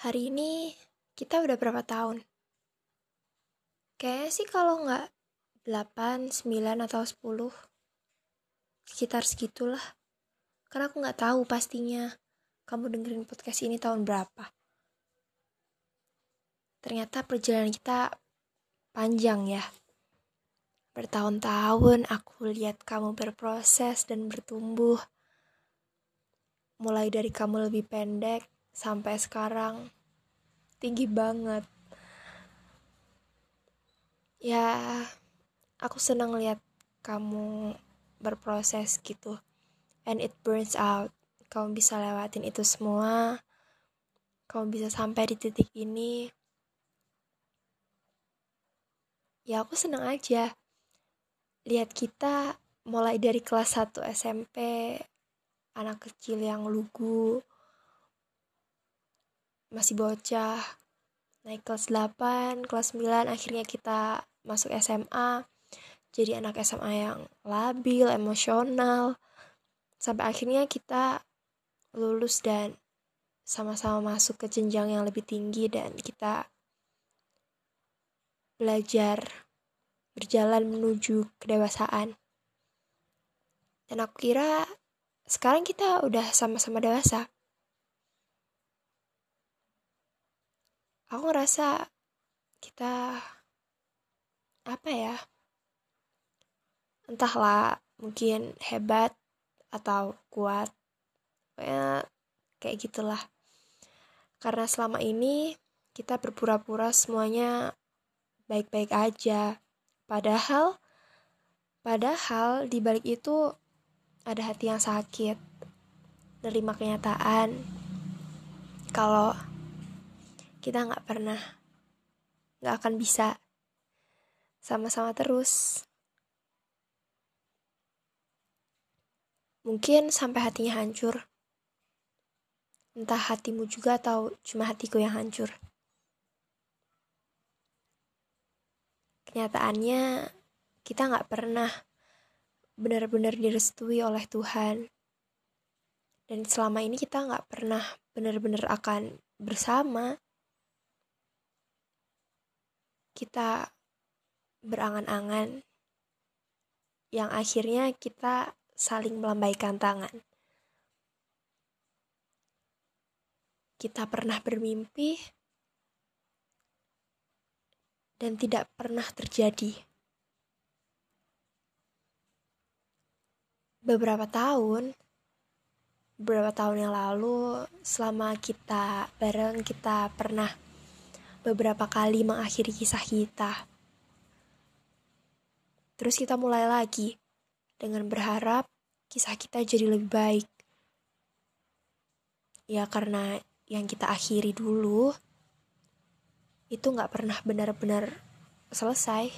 Hari ini kita udah berapa tahun? Kayaknya sih kalau nggak 8, 9, atau 10. Sekitar segitulah. Karena aku nggak tahu pastinya kamu dengerin podcast ini tahun berapa. Ternyata perjalanan kita panjang ya. Bertahun-tahun aku lihat kamu berproses dan bertumbuh. Mulai dari kamu lebih pendek, sampai sekarang tinggi banget. Ya, aku senang lihat kamu berproses gitu. And it burns out. Kamu bisa lewatin itu semua. Kamu bisa sampai di titik ini. Ya, aku senang aja. Lihat kita mulai dari kelas 1 SMP, anak kecil yang lugu, masih bocah. Naik kelas 8 kelas 9 akhirnya kita masuk SMA jadi anak SMA yang labil emosional. Sampai akhirnya kita lulus dan sama-sama masuk ke jenjang yang lebih tinggi dan kita belajar berjalan menuju kedewasaan. Dan aku kira sekarang kita udah sama-sama dewasa aku ngerasa kita apa ya entahlah mungkin hebat atau kuat kayak kayak gitulah. Karena selama ini kita berpura-pura semuanya baik-baik aja. Padahal padahal di balik itu ada hati yang sakit nerima kenyataan. Kalau kita nggak pernah nggak akan bisa sama-sama terus. Mungkin sampai hatinya hancur. Entah hatimu juga atau cuma hatiku yang hancur. Kenyataannya kita nggak pernah benar-benar direstui oleh Tuhan. Dan selama ini kita nggak pernah benar-benar akan bersama kita berangan-angan yang akhirnya kita saling melambaikan tangan. Kita pernah bermimpi dan tidak pernah terjadi. Beberapa tahun, beberapa tahun yang lalu, selama kita bareng, kita pernah beberapa kali mengakhiri kisah kita. Terus kita mulai lagi dengan berharap kisah kita jadi lebih baik. Ya karena yang kita akhiri dulu itu nggak pernah benar-benar selesai.